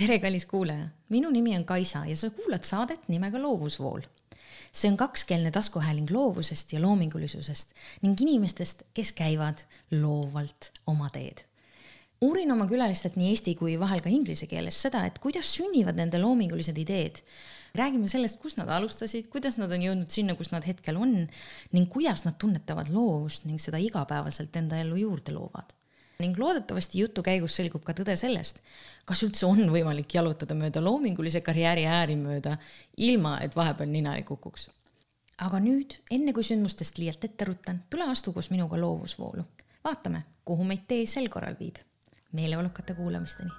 tere, kallis kuulaja, minu nimi on Kaisa ja sa kuulad saadet nimega Loovusvool. see on kakskeelne taskuhääling loovusest ja loomingulisusest ning inimestest, kes käivad loovalt oma teed. uurin oma külalistelt nii eesti kui vahel ka inglise keeles seda, et kuidas sünnivad nende loomingulised ideed. räägime sellest, kust nad alustasid, kuidas nad on jõudnud sinna, kus nad hetkel on ning kuidas nad tunnetavad loovust ning seda igapäevaselt enda ellu juurde loovad ning loodetavasti jutu käigus selgub ka tõde sellest, kas üldse on võimalik jalutada mööda loomingulise karjääri ääri mööda, ilma et vahepeal nina ei kukuks. aga nüüd, enne kui sündmustest liialt ette ruttan, tule astu koos minuga loovusvoolu. vaatame, kuhu meid tee sel korral viib. meeleolukate kuulamisteni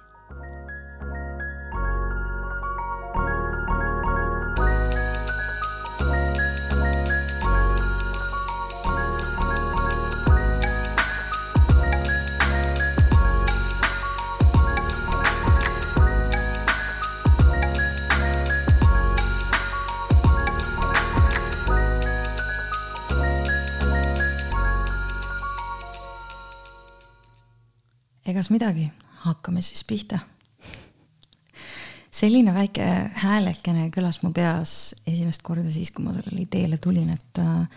egas midagi, hakkame siis pihta. selline väike häälekene kõlas mu peas esimest korda siis, kui ma sellele ideele tulin, et äh,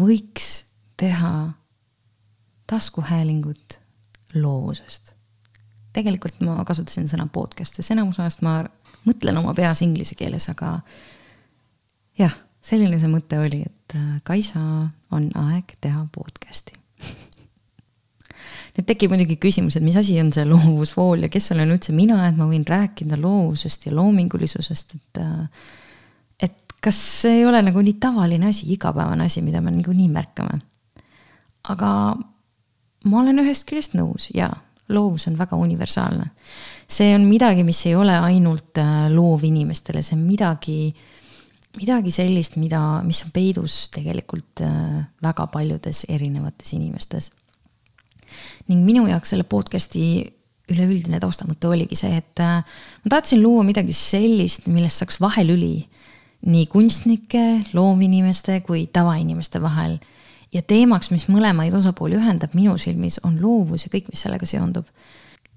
võiks teha taskuhäälingut loovusest. tegelikult ma kasutasin sõna podcast, sest enamus ajast ma mõtlen oma peas inglise keeles, aga jah, selline see mõte oli, et äh, Kaisa, on aeg teha podcast'i nüüd tekib muidugi küsimus, et mis asi on see loovusvool ja kes olen üldse mina, et ma võin rääkida loovusest ja loomingulisusest, et. Äh, et kas see ei ole nagu nii tavaline asi, igapäevane asi, mida me niikuinii märkame. aga ma olen ühest küljest nõus ja loovus on väga universaalne. see on midagi, mis ei ole ainult äh, loovinimestele, see on midagi midagi sellist, mida, mis on peidus tegelikult äh, väga paljudes erinevates inimestes ning minu jaoks selle podcast'i üleüldine taustamõte oligi see, et äh, ma tahtsin luua midagi sellist, millest saaks vahelüli nii kunstnike, loovinimeste kui tavainimeste vahel. ja teemaks, mis mõlemaid osapooli ühendab minu silmis, on loovus ja kõik, mis sellega seondub.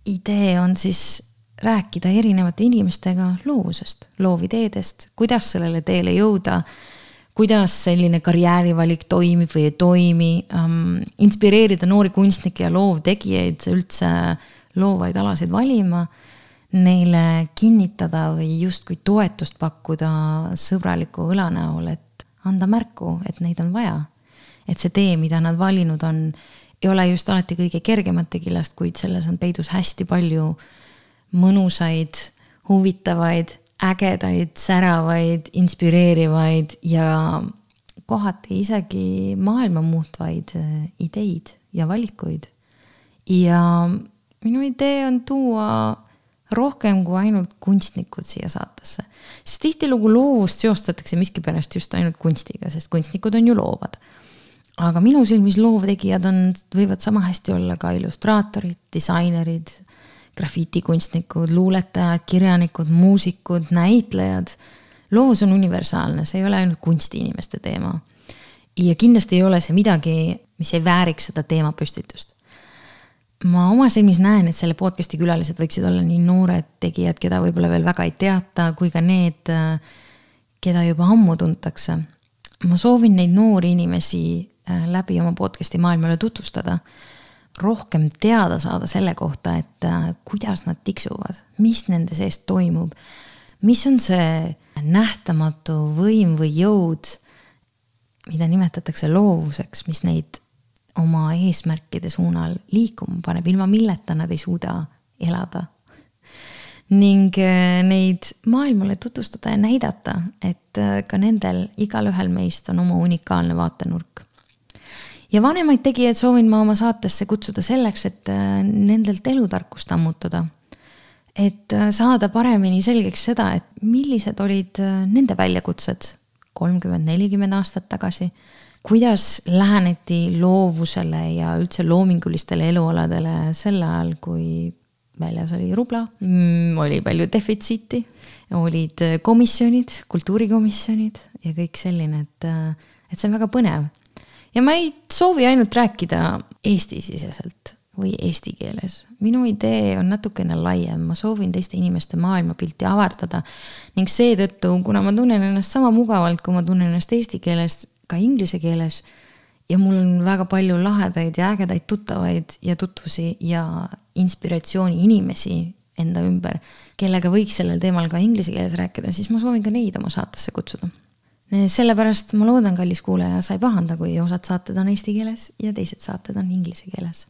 idee on siis rääkida erinevate inimestega loovusest, loovideedest, kuidas sellele teele jõuda kuidas selline karjäärivalik toimib või ei toimi um,, inspireerida noori kunstnikke ja loovtegijaid üldse loovaid alasid valima, neile kinnitada või justkui toetust pakkuda sõbraliku õla näol, et anda märku, et neid on vaja. et see tee, mida nad valinud on, ei ole just alati kõige kergemate killast, kuid selles on peidus hästi palju mõnusaid, huvitavaid ägedaid, säravaid, inspireerivaid ja kohati isegi maailma muutvaid äh, ideid ja valikuid. ja minu idee on tuua rohkem kui ainult kunstnikud siia saatesse. sest tihtilugu loovust seostatakse miskipärast just ainult kunstiga, sest kunstnikud on ju loovad. aga minu silmis loovtegijad on, võivad sama hästi olla ka illustraatorid, disainerid, grafitikunstnikud, luuletajad, kirjanikud, muusikud, näitlejad. loovus on universaalne, see ei ole ainult kunstiinimeste teema. ja kindlasti ei ole see midagi, mis ei vääriks seda teemapüstitust. ma oma silmis näen, et selle podcast'i külalised võiksid olla nii noored tegijad, keda võib-olla veel väga ei teata, kui ka need, keda juba ammu tuntakse. ma soovin neid noori inimesi äh, läbi oma podcast'i maailmale tutvustada rohkem teada saada selle kohta, et äh, kuidas nad tiksuvad, mis nende sees toimub. mis on see nähtamatu võim või jõud, mida nimetatakse loovuseks, mis neid oma eesmärkide suunal liikuma paneb, ilma milleta nad ei suuda elada. ning äh, neid maailmale tutvustada ja näidata, et äh, ka nendel, igalühel meist on oma unikaalne vaatenurk ja vanemaid tegijaid soovin ma oma saatesse kutsuda selleks, et äh, nendelt elutarkust ammutada. et äh, saada paremini selgeks seda, et millised olid äh, nende väljakutsed kolmkümmend, nelikümmend aastat tagasi. kuidas läheneti loovusele ja üldse loomingulistele elualadele sel ajal, kui väljas oli rubla, mm, oli palju defitsiiti, olid komisjonid, kultuurikomisjonid ja kõik selline, et, et see on väga põnev ja ma ei soovi ainult rääkida Eesti-siseselt, või eesti keeles. minu idee on natukene laiem, ma soovin teiste inimeste maailmapilti avardada ning seetõttu, kuna ma tunnen ennast sama mugavalt, kui ma tunnen ennast eesti keeles, ka inglise keeles ja mul on väga palju lahedaid ja ägedaid tuttavaid ja tutvusi ja inspiratsiooni inimesi enda ümber, kellega võiks sellel teemal ka inglise keeles rääkida, siis ma soovin ka neid oma saatesse kutsuda. Sellepärast ma loodan, kallis kuulaja, sa ei pahanda, kui osad saated on eesti keeles ja teised saated on inglise keeles.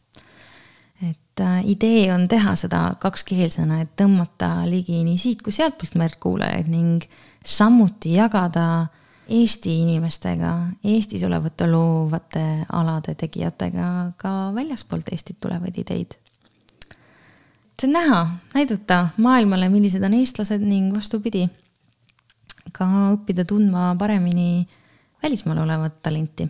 et äh, idee on teha seda kakskeelsena, et tõmmata ligi nii siit kui sealtpoolt merd kuulajaid ning samuti jagada Eesti inimestega, Eestis olevate loovate alade tegijatega ka väljaspoolt Eestit tulevaid ideid. see on näha, näidata maailmale, millised on eestlased ning vastupidi, ka õppida tundma paremini välismaal olevat talenti.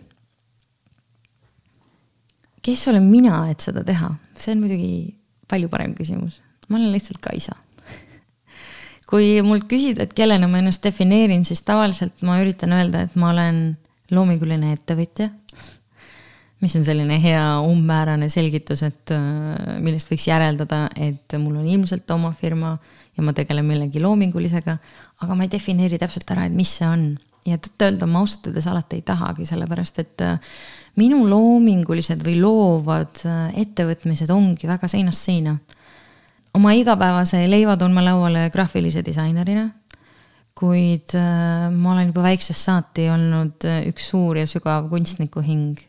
kes olen mina, et seda teha, see on muidugi palju parem küsimus. ma olen lihtsalt Kaisa kui mult küsida, et kellena ma ennast defineerin, siis tavaliselt ma üritan öelda, et ma olen loominguline ettevõtja. mis on selline hea umbmäärane selgitus, et äh, millest võiks järeldada, et mul on ilmselt oma firma ja ma tegelen millegi loomingulisega, aga ma ei defineeri täpselt ära, et mis see on. ja tõtt-öelda ma ausalt öeldes alati ei tahagi, sellepärast et äh, minu loomingulised või loovad äh, ettevõtmised ongi väga seinast seina oma igapäevase leiva toon ma lauale graafilise disainerina. kuid äh, ma olen juba väiksest saati olnud üks suur ja sügav kunstniku hing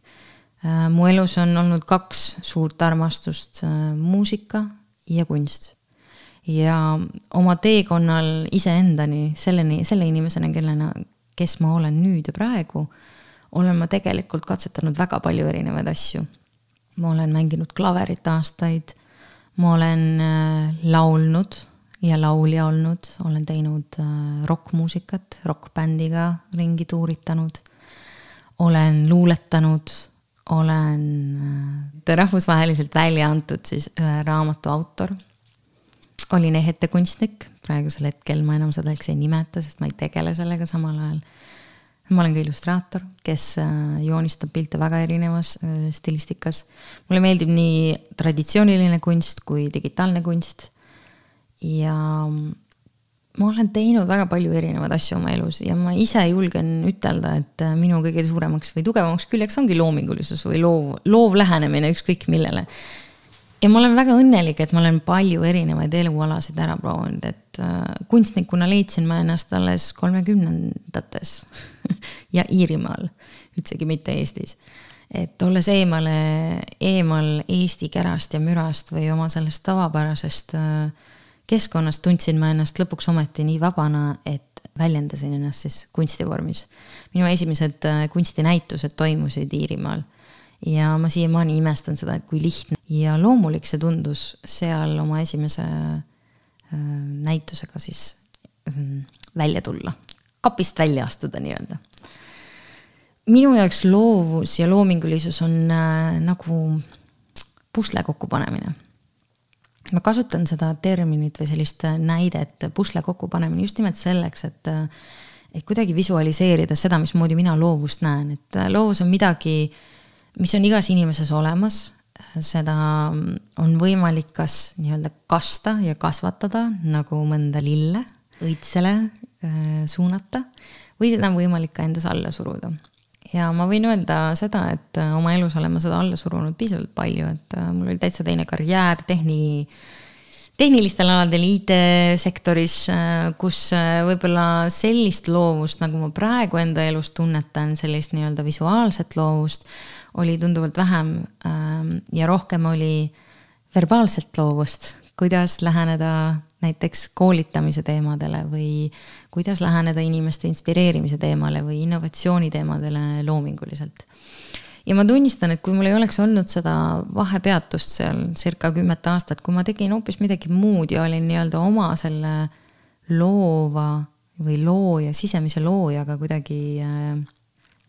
mu elus on olnud kaks suurt armastust muusika ja kunst. Ja oma teekonnal iseendani, selleni, selle inimesena, kellena, kes ma olen nüüd ja praegu, olen ma tegelikult katsetanud väga palju erinevaid asju. ma olen mänginud klaverit aastaid ma olen äh, laulnud ja laulja olnud, olen teinud äh, rokkmuusikat, rokkbändiga ringi tuuritanud. olen luuletanud, olen äh, rahvusvaheliselt välja antud siis ühe raamatu autor. Olin ehetekunstnik, praegusel hetkel ma enam seda üldse ei nimeta, sest ma ei tegele sellega samal ajal ma olen ka illustraator, kes äh, joonistab pilte väga erinevas äh, stilistikas. mulle meeldib nii traditsiooniline kunst kui digitaalne kunst. ja ma olen teinud väga palju erinevaid asju oma elus ja ma ise julgen ütelda, et äh, minu kõige suuremaks või tugevamaks küljeks ongi loomingulisus või loov, loov lähenemine ükskõik millele ja ma olen väga õnnelik, et ma olen palju erinevaid elualasid ära proovinud, et äh, kunstnikuna leidsin ma ennast alles kolmekümnendates ja Iirimaal, üldsegi mitte Eestis. et olles eemale, eemal Eesti kärast ja mürast või oma sellest tavapärasest äh, keskkonnast, tundsin ma ennast lõpuks ometi nii vabana, et väljendasin ennast siis kunstivormis. minu esimesed äh, kunstinäitused toimusid Iirimaal ja ma siiamaani imestan seda, et kui lihtne ja loomulik see tundus seal oma esimese äh, näitusega siis välja tulla, kapist välja astuda nii-öelda. minu jaoks loovus ja loomingulisus on äh, nagu pusle kokkupanemine. ma kasutan seda terminit või sellist näidet, pusle kokkupanemine just nimelt selleks, et äh, et kuidagi visualiseerida seda, mismoodi mina loovust näen, et loovus on midagi äh, mis on igas inimeses olemas, seda on võimalik kas nii-öelda kasta ja kasvatada nagu mõnda lille õitsele äh, suunata või seda on võimalik ka endas alla suruda. ja ma võin öelda seda, et äh, oma elus olen ma seda alla surunud piisavalt palju, et äh, mul oli täitsa teine karjäär, tehni, tehnilistel aladel IT-sektoris, kus võib-olla sellist loovust, nagu ma praegu enda elus tunnetan, sellist nii-öelda visuaalset loovust oli tunduvalt vähem ähm, ja rohkem oli verbaalset loovust, kuidas läheneda näiteks koolitamise teemadele või kuidas läheneda inimeste inspireerimise teemale või innovatsiooni teemadele loominguliselt. ja ma tunnistan, et kui mul ei oleks olnud seda vahepeatust seal circa kümmet aastat, kui ma tegin hoopis midagi muud ja olin nii-öelda oma selle loova või looja, sisemise loojaga kuidagi äh,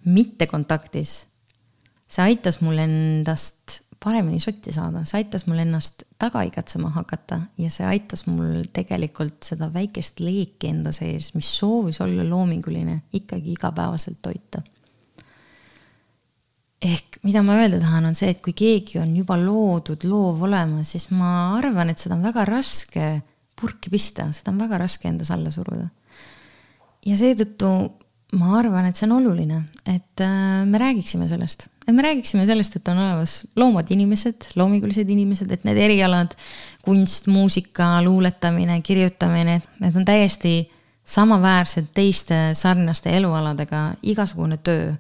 mitte kontaktis see aitas mul endast paremini sotti saada, see aitas mul ennast taga igatsema hakata ja see aitas mul tegelikult seda väikest leeki enda sees, mis soovis olla loominguline, ikkagi igapäevaselt toita. ehk mida ma öelda tahan, on see, et kui keegi on juba loodud loov olema, siis ma arvan, et seda on väga raske purki pista, seda on väga raske endas alla suruda. ja seetõttu ma arvan, et see on oluline, et äh, me räägiksime sellest, et me räägiksime sellest, et on olemas loomad inimesed, loomingulised inimesed, et need erialad, kunst, muusika, luuletamine, kirjutamine, need on täiesti samaväärsed teiste sarnaste elualadega, igasugune töö.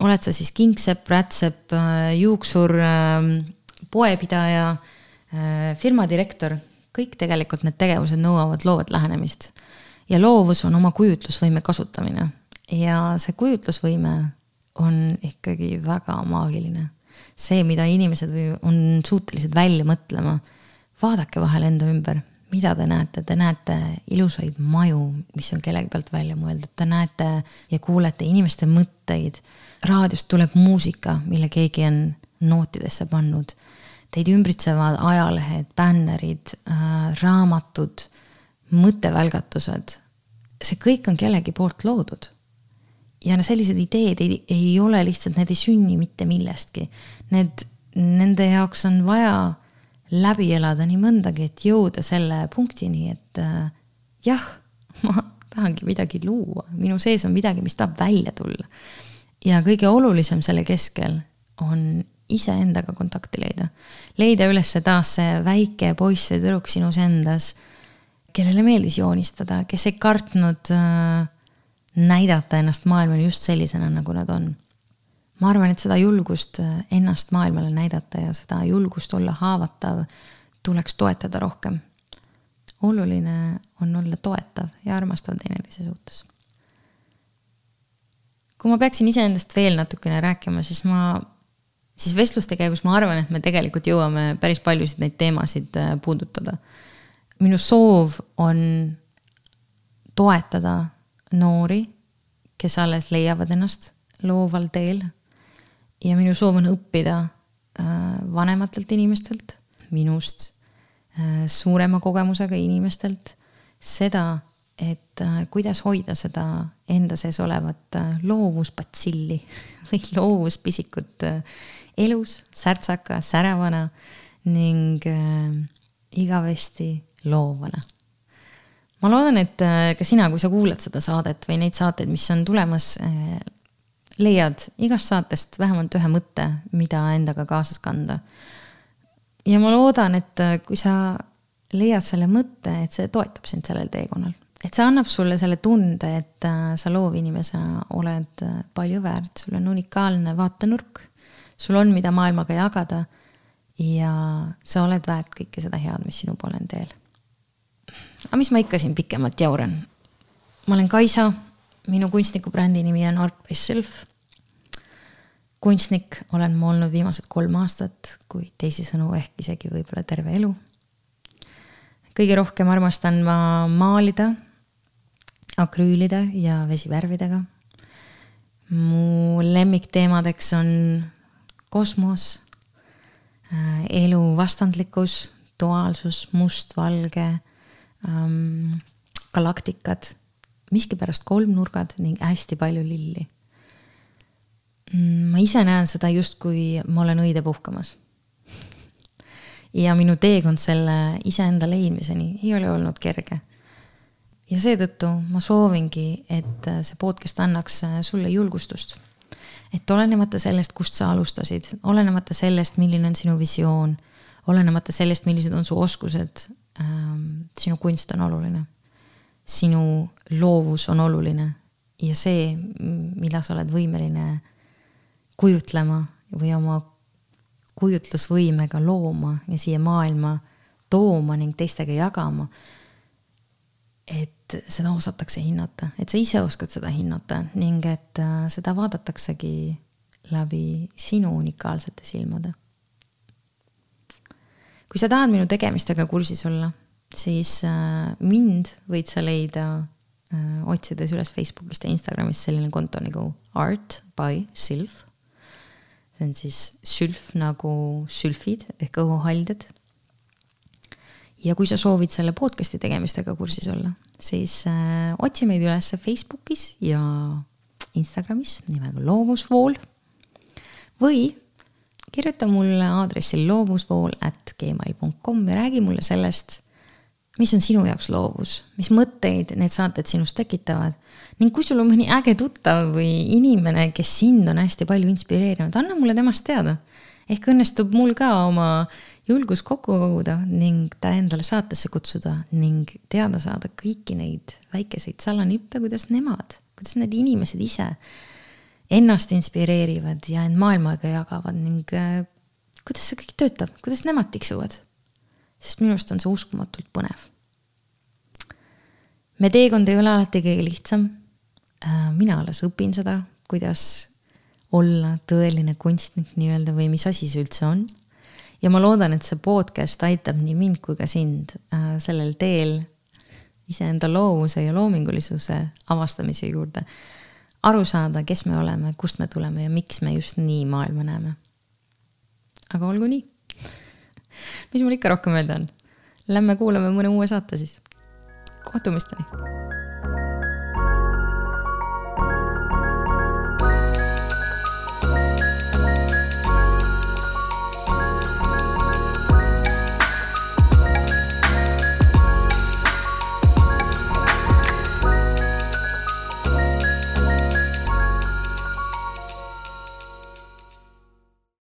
oled sa siis kingsepp, rätsepp, juuksur, ähm, poepidaja, äh, firma direktor, kõik tegelikult need tegevused nõuavad loovat lähenemist. ja loovus on oma kujutlusvõime kasutamine ja see kujutlusvõime on ikkagi väga maagiline. see, mida inimesed või on suutelised välja mõtlema, vaadake vahel enda ümber, mida te näete, te näete ilusaid maju, mis on kellegi pealt välja mõeldud, te näete ja kuulete inimeste mõtteid. raadiost tuleb muusika, mille keegi on nootidesse pannud. Teid ümbritsevad ajalehed, bännerid äh,, raamatud, mõttevälgatused. see kõik on kellegi poolt loodud ja no sellised ideed ei, ei ole lihtsalt, need ei sünni mitte millestki. Need, nende jaoks on vaja läbi elada nii mõndagi, et jõuda selle punktini, et äh, jah, ma tahangi midagi luua, minu sees on midagi, mis tahab välja tulla. ja kõige olulisem selle keskel on iseendaga kontakti leida. leida üles taas see väike poiss või tüdruk sinus endas, kellele meeldis joonistada, kes ei kartnud äh, näidata ennast maailmale just sellisena, nagu nad on. ma arvan, et seda julgust äh, ennast maailmale näidata ja seda julgust olla haavatav tuleks toetada rohkem. oluline on olla toetav ja armastav teineteise suhtes. kui ma peaksin iseendast veel natukene rääkima, siis ma, siis vestluste käigus ma arvan, et me tegelikult jõuame päris paljusid neid teemasid äh, puudutada. minu soov on toetada noori, kes alles leiavad ennast looval teel. ja minu soov on õppida äh, vanematelt inimestelt, minust, äh, suurema kogemusega inimestelt seda, et äh, kuidas hoida seda enda sees olevat loovusbatsilli või loovuspisikut elus, särtsaka, säravana ning igavesti loovana ma loodan, et äh, ka sina, kui sa kuulad seda saadet või neid saateid, mis on tulemas, äh, leiad igast saatest vähemalt ühe mõtte, mida endaga kaasas kanda. ja ma loodan, et äh, kui sa leiad selle mõtte, et see toetab sind sellel teekonnal. et see annab sulle selle tunde, et sa loovinimesena oled palju väärt, sul on unikaalne vaatenurk, sul on, mida maailmaga jagada ja sa oled väärt kõike seda head, mis sinu poole on teel aga mis ma ikka siin pikemalt jauran? ma olen Kaisa, minu kunstnikubrändi nimi on Art by Self. kunstnik olen ma olnud viimased kolm aastat, kui teisisõnu ehk isegi võib-olla terve elu. kõige rohkem armastan ma maalida akrüülide ja vesivärvidega. mu lemmikteemadeks on kosmos, äh, elu vastandlikkus, duaalsus, mustvalge ähm, galaktikad, miskipärast kolmnurgad ning hästi palju lilli mm,. ma ise näen seda justkui ma olen õide puhkamas. ja minu teekond selle iseenda leidmiseni ei ole olnud kerge. ja seetõttu ma soovingi, et see podcast annaks sulle julgustust. et olenemata sellest, kust sa alustasid, olenemata sellest, milline on sinu visioon, olenemata sellest, millised on su oskused sinu kunst on oluline. sinu loovus on oluline ja see, mida sa oled võimeline kujutlema või oma kujutlusvõimega looma ja siia maailma tooma ning teistega jagama. et seda osatakse hinnata, et sa ise oskad seda hinnata ning et äh, seda vaadataksegi läbi sinu unikaalsete silmade kui sa tahad minu tegemistega kursis olla, siis äh, mind võid sa leida äh, otsides üles Facebookist ja Instagramist selline konto nagu Art by Sylph. see on siis sülf nagu sülfid ehk õhuhaldjad. ja kui sa soovid selle podcast'i tegemistega kursis olla, siis äh, otsi meid üles Facebookis ja Instagramis nimega Loovusvool või kirjuta mulle aadressil loovuspool at gmail.com ja räägi mulle sellest, mis on sinu jaoks loovus, mis mõtteid need saated sinus tekitavad ning kui sul on mõni äge tuttav või inimene, kes sind on hästi palju inspireerinud, anna mulle temast teada. ehk õnnestub mul ka oma julgus kokku koguda ning ta endale saatesse kutsuda ning teada saada kõiki neid väikeseid salanippe, kuidas nemad, kuidas need inimesed ise ennast inspireerivad ja end maailmaga jagavad ning äh, kuidas see kõik töötab, kuidas nemad tiksuvad. sest minu arust on see uskumatult põnev. me teekond ei ole alati kõige lihtsam. Äh, mina alles õpin seda, kuidas olla tõeline kunstnik nii-öelda või mis asi see üldse on. ja ma loodan, et see podcast aitab nii mind kui ka sind äh, sellel teel iseenda loovuse ja loomingulisuse avastamise juurde aru saada, kes me oleme, kust me tuleme ja miks me just nii maailma näeme. aga olgu nii. mis mul ikka rohkem öelda on? Lähme kuulame mõne uue saate siis. kohtumisteni